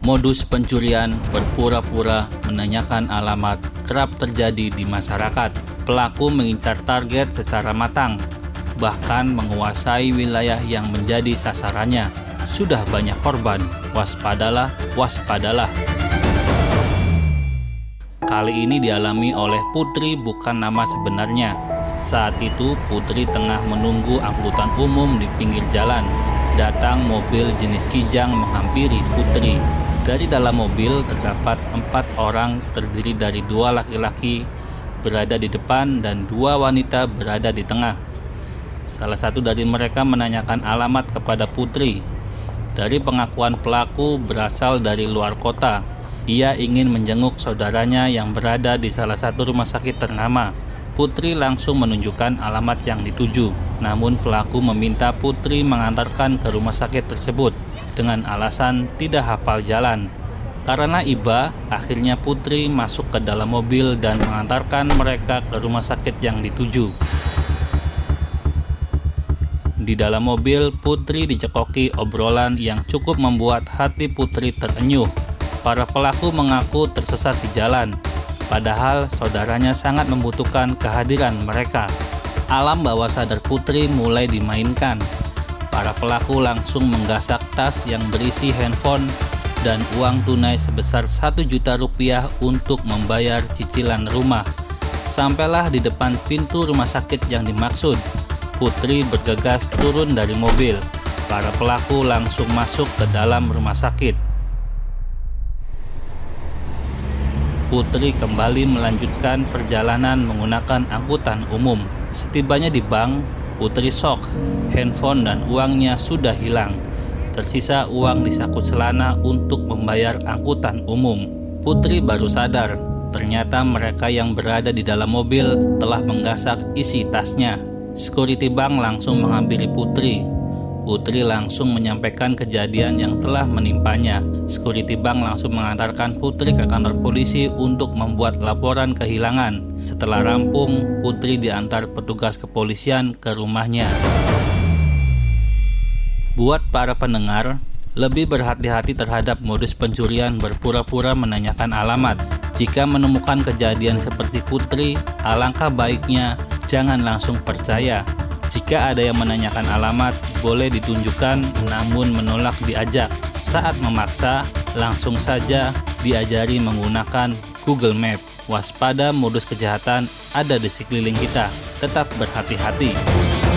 Modus pencurian berpura-pura menanyakan alamat kerap terjadi di masyarakat. Pelaku mengincar target secara matang, bahkan menguasai wilayah yang menjadi sasarannya. Sudah banyak korban, waspadalah, waspadalah. Kali ini dialami oleh Putri bukan nama sebenarnya. Saat itu Putri tengah menunggu angkutan umum di pinggir jalan. Datang mobil jenis kijang menghampiri Putri. Dari dalam mobil terdapat empat orang terdiri dari dua laki-laki berada di depan dan dua wanita berada di tengah. Salah satu dari mereka menanyakan alamat kepada Putri. Dari pengakuan pelaku berasal dari luar kota. Ia ingin menjenguk saudaranya yang berada di salah satu rumah sakit ternama. Putri langsung menunjukkan alamat yang dituju. Namun pelaku meminta Putri mengantarkan ke rumah sakit tersebut dengan alasan tidak hafal jalan. Karena iba, akhirnya Putri masuk ke dalam mobil dan mengantarkan mereka ke rumah sakit yang dituju. Di dalam mobil, Putri dicekoki obrolan yang cukup membuat hati Putri terenyuh. Para pelaku mengaku tersesat di jalan, padahal saudaranya sangat membutuhkan kehadiran mereka. Alam bawah sadar Putri mulai dimainkan, para pelaku langsung menggasak tas yang berisi handphone dan uang tunai sebesar 1 juta rupiah untuk membayar cicilan rumah. Sampailah di depan pintu rumah sakit yang dimaksud. Putri bergegas turun dari mobil. Para pelaku langsung masuk ke dalam rumah sakit. Putri kembali melanjutkan perjalanan menggunakan angkutan umum. Setibanya di bank, Putri sok, handphone dan uangnya sudah hilang. Tersisa uang di saku celana untuk membayar angkutan umum. Putri baru sadar, ternyata mereka yang berada di dalam mobil telah menggasak isi tasnya. Security bank langsung menghampiri Putri. Putri langsung menyampaikan kejadian yang telah menimpanya. Security bank langsung mengantarkan Putri ke kantor polisi untuk membuat laporan kehilangan. Setelah rampung, Putri diantar petugas kepolisian ke rumahnya. Buat para pendengar, lebih berhati-hati terhadap modus pencurian berpura-pura menanyakan alamat. Jika menemukan kejadian seperti Putri, alangkah baiknya jangan langsung percaya. Jika ada yang menanyakan alamat, boleh ditunjukkan namun menolak diajak. Saat memaksa, langsung saja diajari menggunakan Google Map. Waspada modus kejahatan ada di sekeliling kita. Tetap berhati-hati.